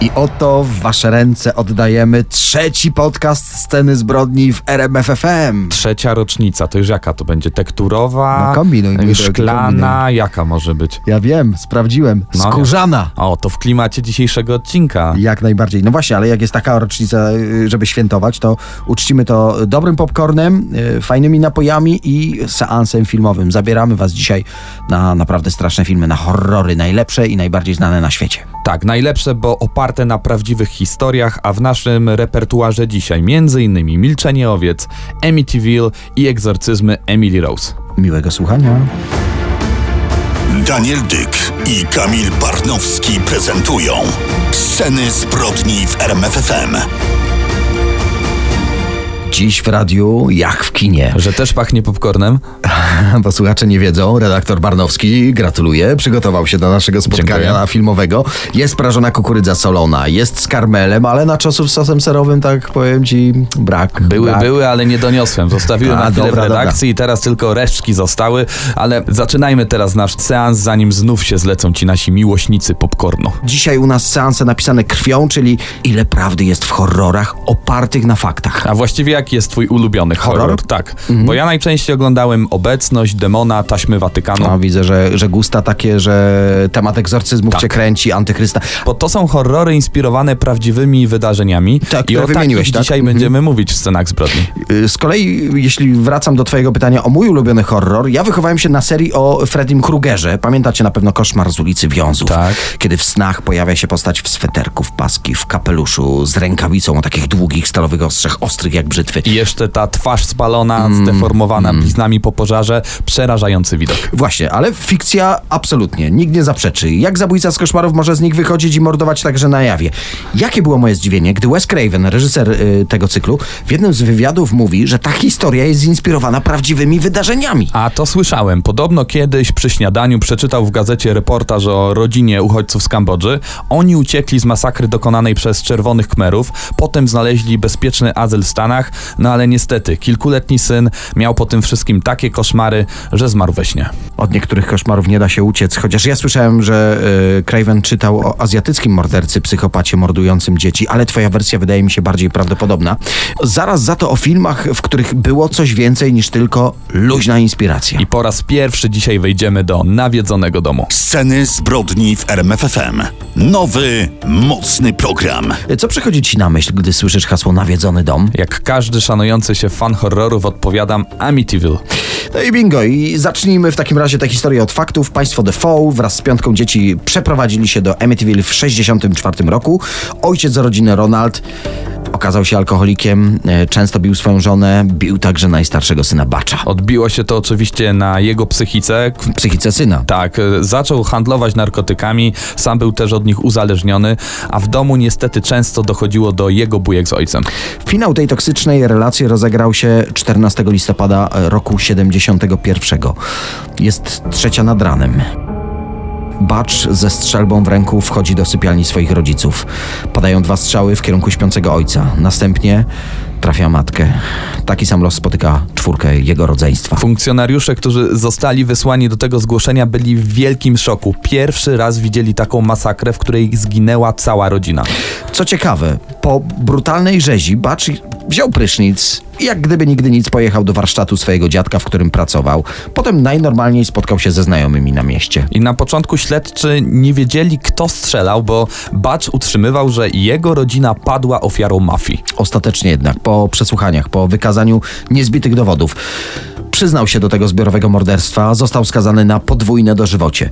I oto w wasze ręce oddajemy trzeci podcast Sceny Zbrodni w RMFFM. Trzecia rocznica, to już jaka to będzie? Tekturowa? No kombinuj, Szklana? kombinuj. Jaka może być? Ja wiem, sprawdziłem. No, Skórzana. O, to w klimacie dzisiejszego odcinka. Jak najbardziej. No właśnie, ale jak jest taka rocznica, y, żeby świętować, to uczcimy to dobrym popcornem, y, fajnymi napojami i seansem filmowym. Zabieramy was dzisiaj na naprawdę straszne filmy, na horrory, najlepsze i najbardziej znane na świecie. Tak, najlepsze, bo oparte na prawdziwych historiach, a w naszym repertuarze dzisiaj m.in. Milczenie owiec, Amityville i egzorcyzmy Emily Rose. Miłego słuchania. Daniel Dyk i Kamil Barnowski prezentują Sceny zbrodni w RMFFM. Dziś w radiu, jak w kinie. Że też pachnie popcornem? Bo słuchacze nie wiedzą, redaktor Barnowski gratuluję, przygotował się do naszego spotkania Dziękuję. filmowego. Jest prażona kukurydza solona, jest z karmelem, ale na czosów z sosem serowym, tak powiem ci, brak. Były, brak. były, ale nie doniosłem. Zostawiłem A, na chwilę dobra, w redakcji i teraz tylko resztki zostały, ale zaczynajmy teraz nasz seans, zanim znów się zlecą ci nasi miłośnicy popcornu. Dzisiaj u nas seanse napisane krwią, czyli ile prawdy jest w horrorach opartych na faktach. A właściwie jaki jest twój ulubiony horror? Horror? Tak, bo ja najczęściej oglądałem Obecność, Demona, Taśmy Watykanu. No, widzę, że, że gusta takie, że temat egzorcyzmów Tak. cię kręci, antychrysta. Bo to są horrory inspirowane prawdziwymi wydarzeniami Tak, i o wymieniłeś, tak? dzisiaj Mhm. będziemy mówić w scenach zbrodni. Y, Z kolei, jeśli wracam do Twojego pytania o mój ulubiony horror, ja wychowałem się na serii o Freddym Krugerze. Pamiętacie na pewno koszmar z ulicy Wiązów. Tak. Kiedy w snach pojawia się postać w sweterku, w paski, w kapeluszu, z rękawicą o takich długich stalowych ostrzach, ostrych jak brzytwy. I jeszcze ta twarz spalona, Mm, zdeformowana bliznami po pożarze, przerażający widok. Właśnie, ale fikcja absolutnie, nikt nie zaprzeczy. Jak zabójca z koszmarów może z nich wychodzić i mordować także na jawie? Jakie było moje zdziwienie, gdy Wes Craven, reżyser y, tego cyklu, w jednym z wywiadów mówi, że ta historia jest zinspirowana prawdziwymi wydarzeniami. A to słyszałem. Podobno kiedyś przy śniadaniu przeczytał w gazecie reportaż o rodzinie uchodźców z Kambodży. Oni uciekli z masakry dokonanej przez czerwonych kmerów, potem znaleźli bezpieczny azyl w Stanach, no ale niestety kilkuletni syn miał po tym wszystkim takie koszmary, że zmarł we śnie. Od niektórych koszmarów nie da się uciec, chociaż ja słyszałem, że y, Craven czytał o azjatyckim mordercy, psychopacie mordującym dzieci, ale twoja wersja wydaje mi się bardziej prawdopodobna. Zaraz za to o filmach, w których było coś więcej niż tylko luźna inspiracja. I po raz pierwszy dzisiaj wejdziemy do nawiedzonego domu. Sceny zbrodni w RMFFM. Nowy, mocny program. Co przychodzi ci na myśl, gdy słyszysz hasło nawiedzony dom? Jak każdy szanujący się fan horrorów odpowiadam Amityville. No i bingo, i zacznijmy w takim razie tę historię od faktów. Państwo Defoe wraz z piątką dzieci przeprowadzili się do Amityville w 1964 roku. Ojciec rodziny Ronald okazał się alkoholikiem, e, często bił swoją żonę, bił także najstarszego syna Bacza. Odbiło się to oczywiście na jego psychice. Psychice syna. Tak, e, zaczął handlować narkotykami, sam był też od nich uzależniony, a w domu niestety często dochodziło do jego bujek z ojcem. Finał tej toksycznej relacji rozegrał się 14 listopada roku 71. Jest trzecia nad ranem. Bacz ze strzelbą w ręku wchodzi do sypialni swoich rodziców. Padają dwa strzały w kierunku śpiącego ojca. Następnie trafia matkę. Taki sam los spotyka czwórkę jego rodzeństwa. Funkcjonariusze, którzy zostali wysłani do tego zgłoszenia, byli w wielkim szoku. Pierwszy raz widzieli taką masakrę, w której zginęła cała rodzina. Co ciekawe, po brutalnej rzezi Bacz wziął prysznic i jak gdyby nigdy nic pojechał do warsztatu swojego dziadka, w którym pracował. Potem najnormalniej spotkał się ze znajomymi na mieście. I na początku śledczy nie wiedzieli, kto strzelał, bo Bacz utrzymywał, że jego rodzina padła ofiarą mafii. Ostatecznie jednak, po przesłuchaniach, po wykazaniu niezbitych dowodów, przyznał się do tego zbiorowego morderstwa, został skazany na podwójne dożywocie.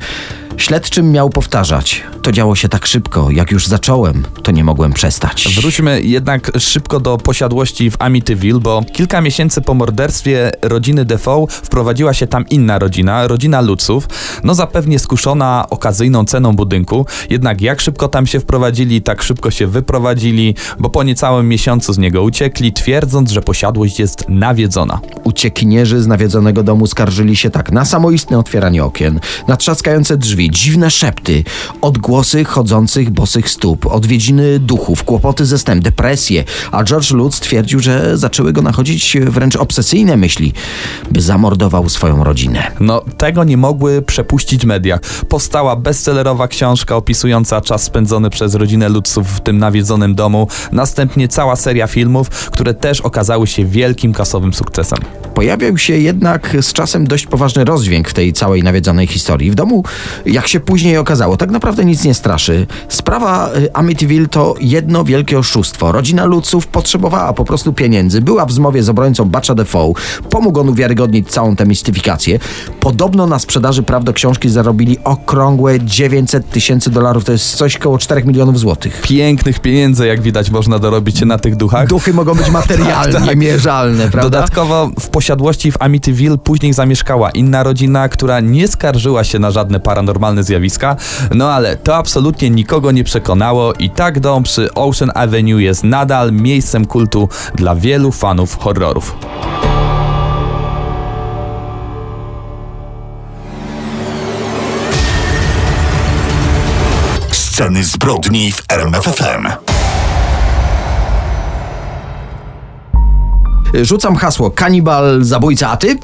Śledczym miał powtarzać: To działo się tak szybko, jak już zacząłem, to nie mogłem przestać. Wróćmy jednak szybko do posiadłości w Amityville, bo kilka miesięcy po morderstwie rodziny Defoe wprowadziła się tam inna rodzina, rodzina Luców. No zapewnie skuszona okazyjną ceną budynku, jednak jak szybko tam się wprowadzili, tak szybko się wyprowadzili, bo po niecałym miesiącu z niego uciekli, twierdząc, że posiadłość jest nawiedzona. Uciekinierzy z nawiedzonego domu skarżyli się tak na samoistne otwieranie okien, na trzaskające drzwi, dziwne szepty, odgłosy chodzących bosych stóp, odwiedziny duchów, kłopoty ze snem, depresje, a George Lutz twierdził, że zaczęły go nachodzić wręcz obsesyjne myśli, by zamordował swoją rodzinę. No, tego nie mogły przepuścić media. Powstała bestsellerowa książka opisująca czas spędzony przez rodzinę Lutzów w tym nawiedzonym domu, następnie cała seria filmów, które też okazały się wielkim kasowym sukcesem. Pojawiał się jednak z czasem dość poważny rozdźwięk w tej całej nawiedzonej historii. W domu, jak się później okazało, tak naprawdę nic nie straszy. Sprawa y, Amityville to jedno wielkie oszustwo. Rodzina Lutzów potrzebowała po prostu pieniędzy. Była w zmowie z obrońcą Batcha Defoe. Pomógł on uwiarygodnić całą tę mistyfikację. Podobno na sprzedaży praw do książki zarobili okrągłe 900 tysięcy dolarów. To jest coś koło 4 milionów złotych. Pięknych pieniędzy, jak widać, można dorobić się na tych duchach. Duchy mogą być materialnie, Tak, tak. mierzalne, prawda? Dodatkowo w posiadłości w Amityville później zamieszkała inna rodzina, która nie skarżyła się na żadne paranormalne zjawiska, no ale to absolutnie nikogo nie przekonało i tak dom przy Ocean Avenue jest nadal miejscem kultu dla wielu fanów horrorów. Sceny zbrodni w RMFFM. Rzucam hasło kanibal, zabójca, a ty?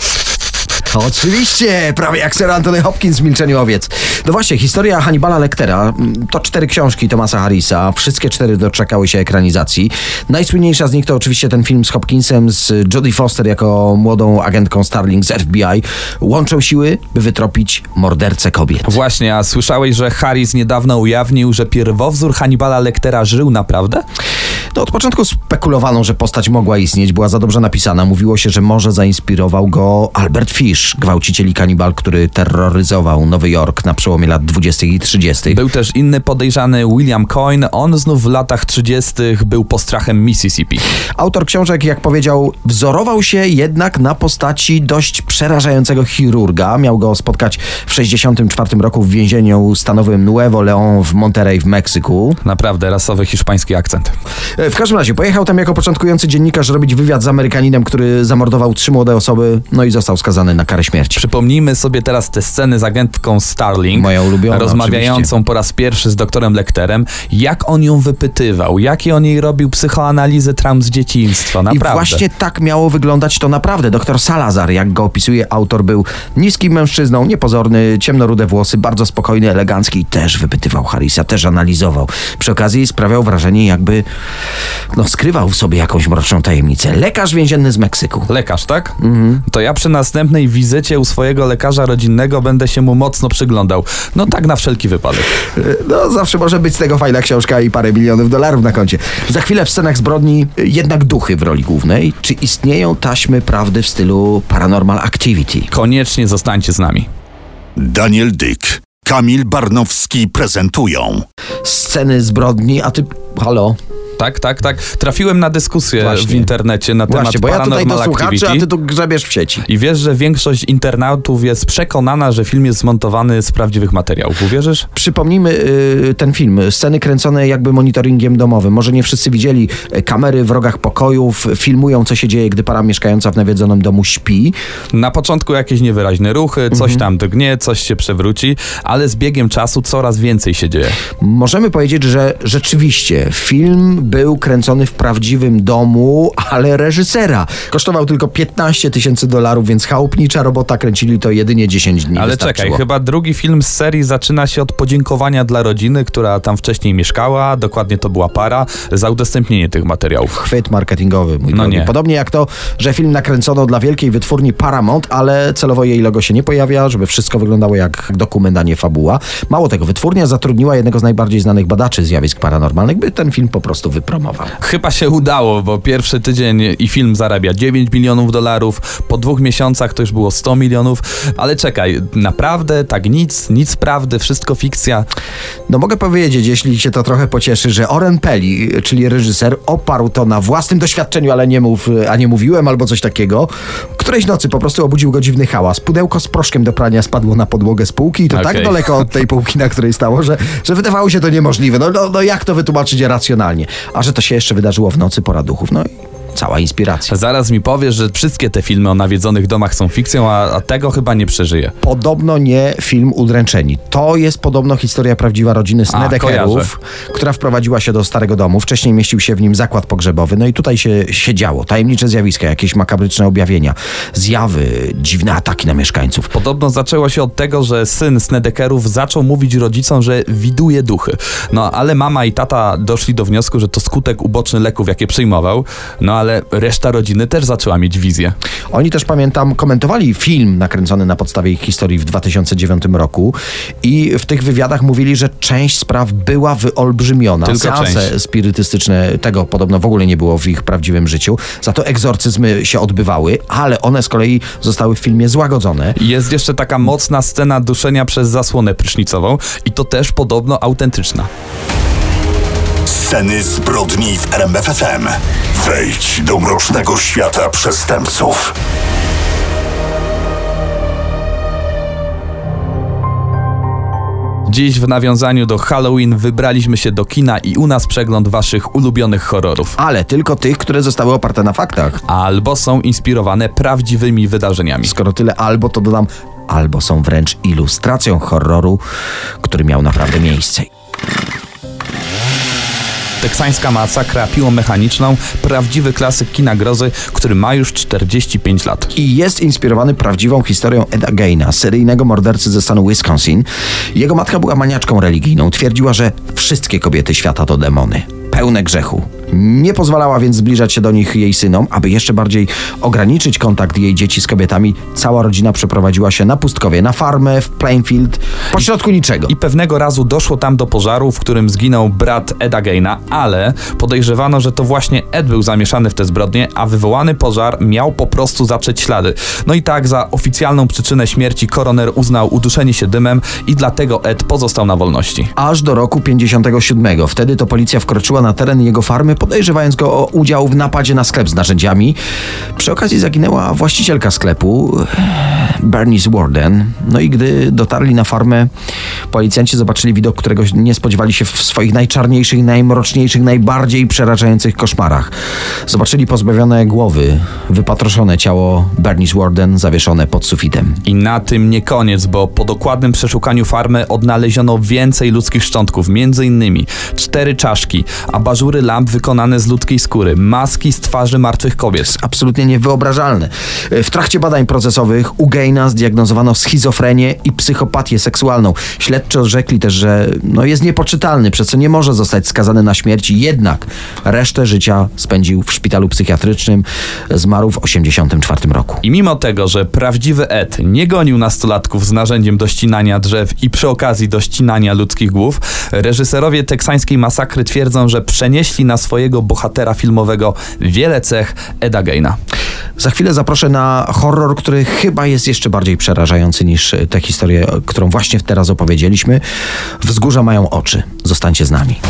Oczywiście, prawie jak Sir Anthony Hopkins w Milczeniu Owiec. No właśnie, historia Hannibala Lectera mm, to cztery książki Thomasa Harrisa. Wszystkie cztery doczekały się ekranizacji. Najsłynniejsza z nich to oczywiście ten film z Hopkinsem, z Jodie Foster jako młodą agentką Starling z FBI. Łączą siły, by wytropić mordercę kobiet. Właśnie, a słyszałeś, że Harris niedawno ujawnił, że pierwowzór Hannibala Lectera żył naprawdę? No, od początku spekulowano, że postać mogła istnieć, była za dobrze napisana. Mówiło się, że może zainspirował go Albert Fish, gwałciciel i kanibal, który terroryzował Nowy Jork na przełomie lat 20. i 30. Był też inny podejrzany, William Coyne. On znów w latach 30. był postrachem Mississippi. Autor książek, jak powiedział, wzorował się jednak na postaci dość przerażającego chirurga. Miał go spotkać w 64 roku w więzieniu stanowym Nuevo León w Monterrey w Meksyku. Naprawdę rasowy hiszpański akcent. E, W każdym razie pojechał tam jako początkujący dziennikarz robić wywiad z Amerykaninem, który zamordował trzy młode osoby, no i został skazany na karę śmierci. Przypomnijmy sobie teraz te sceny z agentką Starling, Moja ulubiona, rozmawiającą oczywiście. po raz pierwszy z doktorem Lecterem, jak on ją wypytywał, jakie on jej robił psychoanalizy traum z dzieciństwa, I naprawdę. właśnie tak miało wyglądać to naprawdę. Doktor Salazar, jak go opisuje autor, był niskim mężczyzną, niepozorny, ciemnorude włosy, bardzo spokojny, elegancki i też wypytywał Harrisa, też analizował. Przy okazji sprawiał wrażenie, jakby no, skrywał w sobie jakąś mroczną tajemnicę. Lekarz więzienny z Meksyku. Lekarz, tak? Mhm. To ja przy następnej wizycie u swojego lekarza rodzinnego będę się mu mocno przyglądał. No tak na wszelki wypadek. No, zawsze może być z tego fajna książka i parę milionów dolarów na koncie. Za chwilę w scenach zbrodni y, jednak duchy w roli głównej. Czy istnieją taśmy prawdy w stylu Paranormal Activity? Koniecznie zostańcie z nami. Daniel Dyk, Kamil Barnowski prezentują Sceny zbrodni, a ty... Halo? Tak, tak, tak. Trafiłem na dyskusję Właśnie. w internecie na temat Właśnie, bo ja tutaj do słuchaczy, a ty tu grzebiesz w sieci. I wiesz, że większość internautów jest przekonana, że film jest zmontowany z prawdziwych materiałów. Uwierzysz? Przypomnijmy y, ten film, sceny kręcone jakby monitoringiem domowym. Może nie wszyscy widzieli, y, kamery w rogach pokojów filmują, co się dzieje, gdy para mieszkająca w nawiedzonym domu śpi. Na początku jakieś niewyraźne ruchy, coś Mhm. tam drgnie, coś się przewróci, ale z biegiem czasu coraz więcej się dzieje. Możemy powiedzieć, że rzeczywiście film był kręcony w prawdziwym domu, ale reżysera. Kosztował tylko 15 tysięcy dolarów, więc chałupnicza robota kręcili to jedynie 10 dni. Ale wystarczyło. czekaj, chyba drugi film z serii zaczyna się od podziękowania dla rodziny, która tam wcześniej mieszkała, dokładnie to była para, za udostępnienie tych materiałów. chwyt marketingowy, mój No drogi. nie. Podobnie jak to, że film nakręcono dla wielkiej wytwórni Paramount, ale celowo jej logo się nie pojawia, żeby wszystko wyglądało jak dokument, a nie fabuła. Mało tego, wytwórnia zatrudniła jednego z najbardziej znanych badaczy zjawisk paranormalnych, by ten film po prostu wypromował. Chyba się udało, bo pierwszy tydzień i film zarabia 9 milionów dolarów, po dwóch miesiącach to już było 100 milionów, ale czekaj, naprawdę tak nic, nic prawdy, wszystko fikcja. No mogę powiedzieć, jeśli cię to trochę pocieszy, że Oren Peli, czyli reżyser, oparł to na własnym doświadczeniu, ale nie mów, a nie mówiłem, albo coś takiego. Którejś nocy po prostu obudził go dziwny hałas. Pudełko z proszkiem do prania spadło na podłogę z półki i to tak Okej. daleko od tej półki, na której stało, że, że wydawało się to niemożliwe. No, no, no jak to wytłumaczyć racjonalnie? A że to się jeszcze wydarzyło w nocy pora duchów. No cała inspiracja. Zaraz mi powiesz, że wszystkie te filmy o nawiedzonych domach są fikcją, a, a tego chyba nie przeżyje. Podobno nie film Udręczeni. To jest podobno historia prawdziwa rodziny Snedekerów, która wprowadziła się do starego domu. Wcześniej mieścił się w nim zakład pogrzebowy. No i tutaj się, się działo. Tajemnicze zjawiska, jakieś makabryczne objawienia, zjawy, dziwne ataki na mieszkańców. Podobno zaczęło się od tego, że syn Snedekerów zaczął mówić rodzicom, że widuje duchy. No ale mama i tata doszli do wniosku, że to skutek uboczny leków, jakie przyjmował. No ale reszta rodziny też zaczęła mieć wizję. Oni też, pamiętam, komentowali film nakręcony na podstawie ich historii w 2009 roku i w tych wywiadach mówili, że część spraw była wyolbrzymiona. Tylko Seanse część. spirytystyczne tego podobno w ogóle nie było w ich prawdziwym życiu. Za to egzorcyzmy się odbywały, ale one z kolei zostały w filmie złagodzone. Jest jeszcze taka mocna scena duszenia przez zasłonę prysznicową i to też podobno autentyczna. Sceny zbrodni w RMFFM. Wejdź do mrocznego świata przestępców. Dziś w nawiązaniu do Halloween wybraliśmy się do kina i u nas przegląd waszych ulubionych horrorów. Ale tylko tych, które zostały oparte na faktach. Albo są inspirowane prawdziwymi wydarzeniami. Skoro tyle albo, to dodam albo są wręcz ilustracją horroru, który miał naprawdę miejsce. Teksańska masakra piłą mechaniczną, prawdziwy klasyk kina grozy, który ma już 45 lat. I jest inspirowany prawdziwą historią Eda Geina, seryjnego mordercy ze stanu Wisconsin. Jego matka była maniaczką religijną. Twierdziła, że wszystkie kobiety świata to demony. Pełne grzechu. Nie pozwalała więc zbliżać się do nich jej synom, aby jeszcze bardziej ograniczyć kontakt jej dzieci z kobietami. Cała rodzina przeprowadziła się na pustkowie, na farmę w Plainfield, pośrodku niczego. I pewnego razu doszło tam do pożaru, w którym zginął brat Eda Geina, ale podejrzewano, że to właśnie Ed był zamieszany w te zbrodnie, a wywołany pożar miał po prostu zatrzeć ślady. No i tak za oficjalną przyczynę śmierci koroner uznał uduszenie się dymem i dlatego Ed pozostał na wolności. aż do roku 57. Wtedy to policja wkroczyła na teren jego farmy, podejrzewając go o udział w napadzie na sklep z narzędziami. Przy okazji zaginęła właścicielka sklepu, Bernice Warden. No i gdy dotarli na farmę, policjanci zobaczyli widok, którego nie spodziewali się w swoich najczarniejszych, najmroczniejszych, najbardziej przerażających koszmarach. Zobaczyli pozbawione głowy, wypatroszone ciało Bernice Warden zawieszone pod sufitem. I na tym nie koniec, bo po dokładnym przeszukaniu farmy odnaleziono więcej ludzkich szczątków, między innymi cztery czaszki, abażury lamp wykonane z ludzkiej skóry, maski z twarzy martwych kobiet. absolutnie niewyobrażalne. W trakcie badań procesowych u Gaina zdiagnozowano schizofrenię i psychopatię seksualną. Śledczy orzekli też, że no, jest niepoczytalny, przez co nie może zostać skazany na śmierć, jednak resztę życia spędził w szpitalu psychiatrycznym. Zmarł w 1984 roku. I mimo tego, że prawdziwy Ed nie gonił nastolatków z narzędziem do ścinania drzew i przy okazji do ścinania ludzkich głów, reżyserowie teksańskiej masakry twierdzą, że przenieśli na swojego bohatera filmowego wiele cech Eda Geina. Za chwilę zaproszę na horror, który chyba jest jeszcze bardziej przerażający niż tę historię, którą właśnie teraz opowiedzieliśmy. Wzgórza mają oczy. Zostańcie z nami.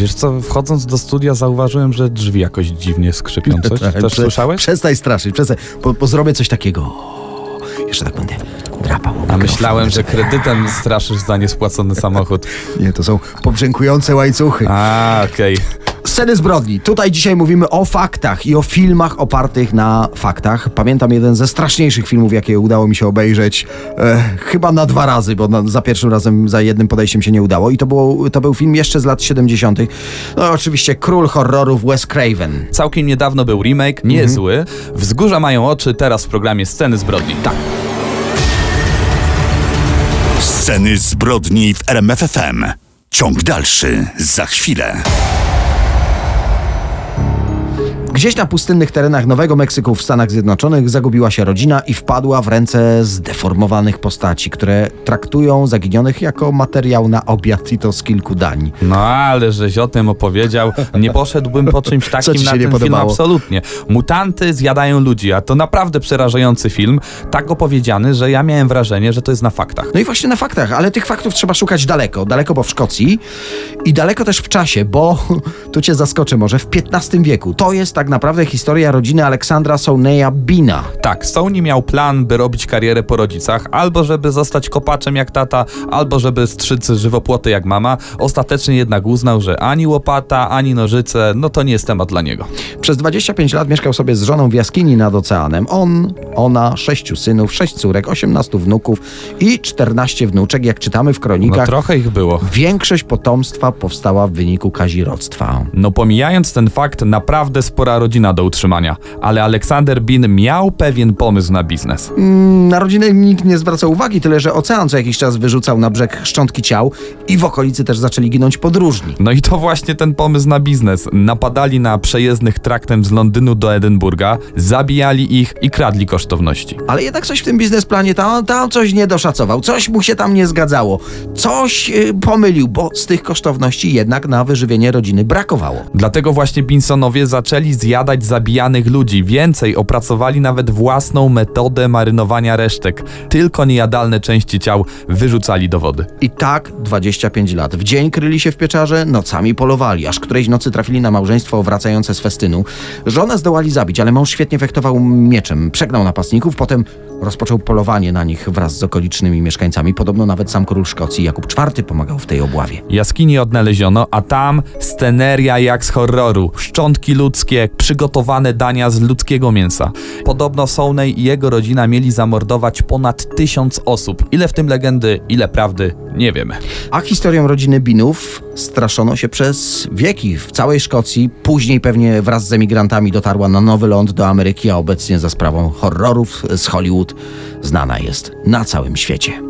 Wiesz co, wchodząc do studia zauważyłem, że drzwi jakoś dziwnie skrzypią. Coś też Prze- słyszałeś? Przestań straszyć, przestań, bo, bo zrobię coś takiego. Jeszcze tak będę drapał. A myślałem, że kredytem straszysz za niespłacony samochód. Nie, to są pobrzękujące łańcuchy. A, okej. Sceny zbrodni. Tutaj dzisiaj mówimy o faktach i o filmach opartych na faktach. Pamiętam jeden ze straszniejszych filmów, jakie udało mi się obejrzeć. E, chyba na dwa razy, bo na, za pierwszym razem, za jednym podejściem się nie udało. I to, było, to był film jeszcze z lat 70. No oczywiście król horrorów Wes Craven. Całkiem niedawno był remake, niezły. Wzgórza mają oczy, teraz w programie Sceny zbrodni. Tak. Sceny zbrodni w RMFFM. Ciąg dalszy za chwilę. Gdzieś na pustynnych terenach Nowego Meksyku w Stanach Zjednoczonych zagubiła się rodzina i wpadła w ręce zdeformowanych postaci, które traktują zaginionych jako materiał na obiad i to z kilku dań. No ale żeś o tym opowiedział, nie poszedłbym po czymś takim na ten film absolutnie. Mutanty zjadają ludzi, a to naprawdę przerażający film, tak opowiedziany, że ja miałem wrażenie, że to jest na faktach. No i właśnie na faktach, ale tych faktów trzeba szukać daleko. Daleko, bo w Szkocji i daleko też w czasie, bo tu cię zaskoczę może, w XV wieku. To jest tak naprawdę historia rodziny Aleksandra Soneja Bina. Tak, Sony miał plan, by robić karierę po rodzicach, albo żeby zostać kopaczem jak tata, albo żeby strzyc żywopłoty jak mama. Ostatecznie jednak uznał, że ani łopata, ani nożyce, no to nie jest temat dla niego. Przez 25 lat mieszkał sobie z żoną w jaskini nad oceanem. On, ona, sześciu synów, sześć córek, 18 wnuków i 14 wnuczek, jak czytamy w No kronikach. trochę ich było. Większość potomstwa powstała w wyniku kazirodztwa. No pomijając ten fakt, naprawdę spora rodzina do utrzymania, ale Aleksander Bin miał pewien pomysł na biznes. Na rodzinę nikt nie zwracał uwagi, tyle że ocean co jakiś czas wyrzucał na brzeg szczątki ciał i w okolicy też zaczęli ginąć podróżni. No i to właśnie ten pomysł na biznes. Napadali na przejezdnych traktem z Londynu do Edynburga, zabijali ich i kradli kosztowności. Ale jednak coś w tym biznesplanie tam, tam coś nie doszacował, coś mu się tam nie zgadzało, coś y, pomylił, bo z tych kosztowności jednak na wyżywienie rodziny brakowało. Dlatego właśnie Binsonowie zaczęli zjadać zabijanych ludzi. Więcej, opracowali nawet własną metodę marynowania resztek. Tylko niejadalne części ciał wyrzucali do wody. I tak 25 lat. W dzień kryli się w pieczarze, nocami polowali, aż którejś nocy trafili na małżeństwo wracające z festynu. Żonę zdołali zabić, ale mąż świetnie fektował mieczem, przegnał napastników, potem rozpoczął polowanie na nich wraz z okolicznymi mieszkańcami. Podobno nawet sam król Szkocji Jakub IV pomagał w tej obławie. Jaskini odnaleziono, a tam sceneria jak z horroru. Szczątki ludzkie, przygotowane dania z ludzkiego mięsa. Podobno Sowney i jego rodzina mieli zamordować ponad tysiąc osób. Ile w tym legendy, ile prawdy, nie wiemy. A historią rodziny Binów straszono się przez wieki w całej Szkocji. Później pewnie wraz z emigrantami dotarła na Nowy Ląd do Ameryki, a obecnie za sprawą horrorów z Hollywood znana jest na całym świecie.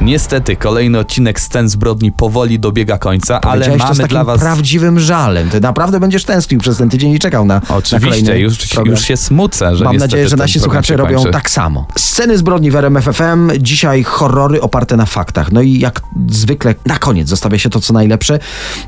Niestety, kolejny odcinek scen zbrodni powoli dobiega końca, ale Powiedziałeś to z mamy takim dla was... prawdziwym żalem. Ty naprawdę będziesz tęsknił przez ten tydzień i czekał na, na Oczywiście, kolejny już, program. już się smucę, że Mam nadzieję, że ten nasi słuchacze robią tak samo. Sceny zbrodni w RMFFM, dzisiaj horrory oparte na faktach. No i jak zwykle na koniec zostawia się to, co najlepsze.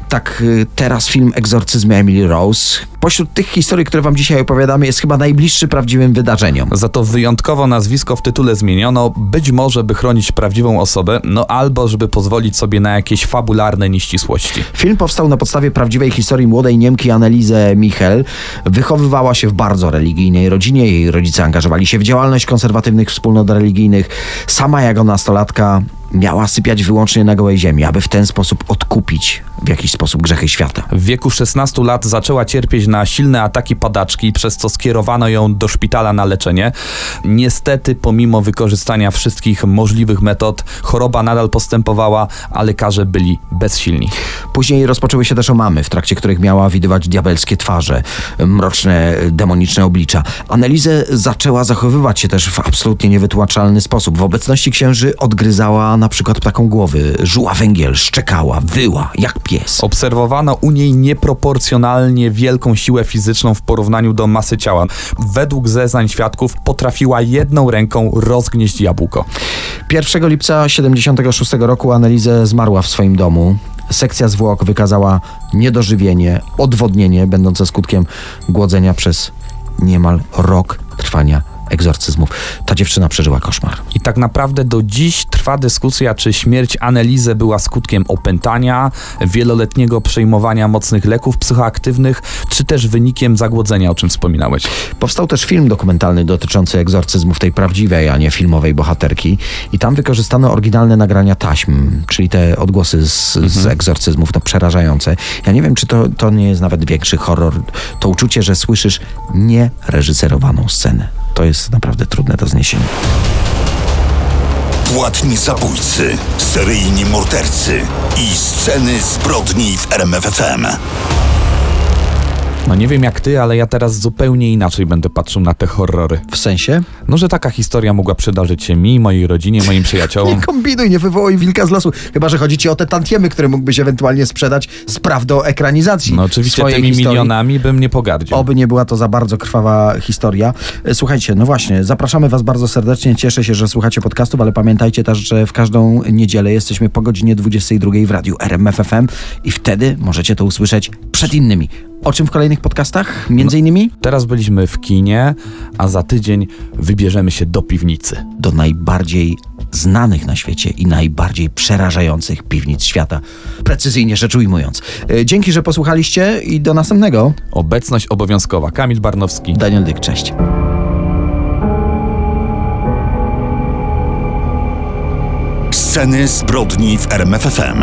Tak y, teraz film Egzorcyzm Emily Rose. Pośród tych historii, które wam dzisiaj opowiadamy, jest chyba najbliższy prawdziwym wydarzeniom. Za to wyjątkowo nazwisko w tytule zmieniono, być może by chronić prawdziwą osobę, no albo żeby pozwolić sobie na jakieś fabularne nieścisłości. Film powstał na podstawie prawdziwej historii młodej Niemki Annelize Michel. Wychowywała się w bardzo religijnej rodzinie. Jej rodzice angażowali się w działalność konserwatywnych wspólnot religijnych. Sama jako nastolatka miała sypiać wyłącznie na gołej ziemi, aby w ten sposób odkupić w jakiś sposób grzechy świata. W wieku 16 lat zaczęła cierpieć na silne ataki padaczki, przez co skierowano ją do szpitala na leczenie. Niestety, pomimo wykorzystania wszystkich możliwych metod, choroba nadal postępowała, a lekarze byli bezsilni. Później rozpoczęły się też omamy, w trakcie których miała widywać diabelskie twarze, mroczne, demoniczne oblicza. Annelizę zaczęła zachowywać się też w absolutnie niewytłumaczalny sposób. W obecności księży odgryzała na przykład ptaką głowy, żuła węgiel, szczekała, wyła, jak pies. Obserwowano u niej nieproporcjonalnie wielką siłę fizyczną w porównaniu do masy ciała. Według zeznań świadków potrafiła jedną ręką rozgnieść jabłko. 1 lipca 76 roku Annelizę zmarła w swoim domu. Sekcja zwłok wykazała niedożywienie, odwodnienie, będące skutkiem głodzenia przez niemal rok trwania egzorcyzmów. Ta dziewczyna przeżyła koszmar. I tak naprawdę do dziś trwa dyskusja, czy śmierć Annelizy była skutkiem opętania, wieloletniego przejmowania mocnych leków psychoaktywnych, czy też wynikiem zagłodzenia, o czym wspominałeś. Powstał też film dokumentalny dotyczący egzorcyzmów tej prawdziwej, a nie filmowej bohaterki. I tam wykorzystano oryginalne nagrania taśm, czyli te odgłosy z, z egzorcyzmów, no przerażające. Ja nie wiem, czy to, to nie jest nawet większy horror. To uczucie, że słyszysz niereżyserowaną scenę. To jest naprawdę trudne do zniesienia. Płatni zabójcy, seryjni mordercy i sceny zbrodni w RMFFM. No nie wiem jak ty, ale ja teraz zupełnie inaczej będę patrzył na te horrory. W sensie? No, że taka historia mogła przydarzyć się mi, mojej rodzinie, moim przyjaciołom. Nie kombinuj, nie wywołuj wilka z losu. Chyba, że chodzi ci o te tantiemy, które mógłbyś ewentualnie sprzedać z prawdą ekranizacji. No oczywiście tymi historii. milionami bym nie pogardził. Oby nie była to za bardzo krwawa historia. E, Słuchajcie, no właśnie, zapraszamy Was bardzo serdecznie. Cieszę się, że słuchacie podcastów, ale pamiętajcie też, że w każdą niedzielę jesteśmy po godzinie 22 w radiu RMFFM i wtedy możecie to usłyszeć przed innymi. O czym w kolejnych podcastach? Między innymi Teraz byliśmy w kinie, a za tydzień wybierzemy się do piwnicy. do najbardziej znanych na świecie i najbardziej przerażających piwnic świata. Precyzyjnie rzecz ujmując. E, Dzięki, że posłuchaliście i do następnego. Obecność obowiązkowa. Kamil Barnowski. Daniel Dyk, cześć. Sceny zbrodni w RMFFM.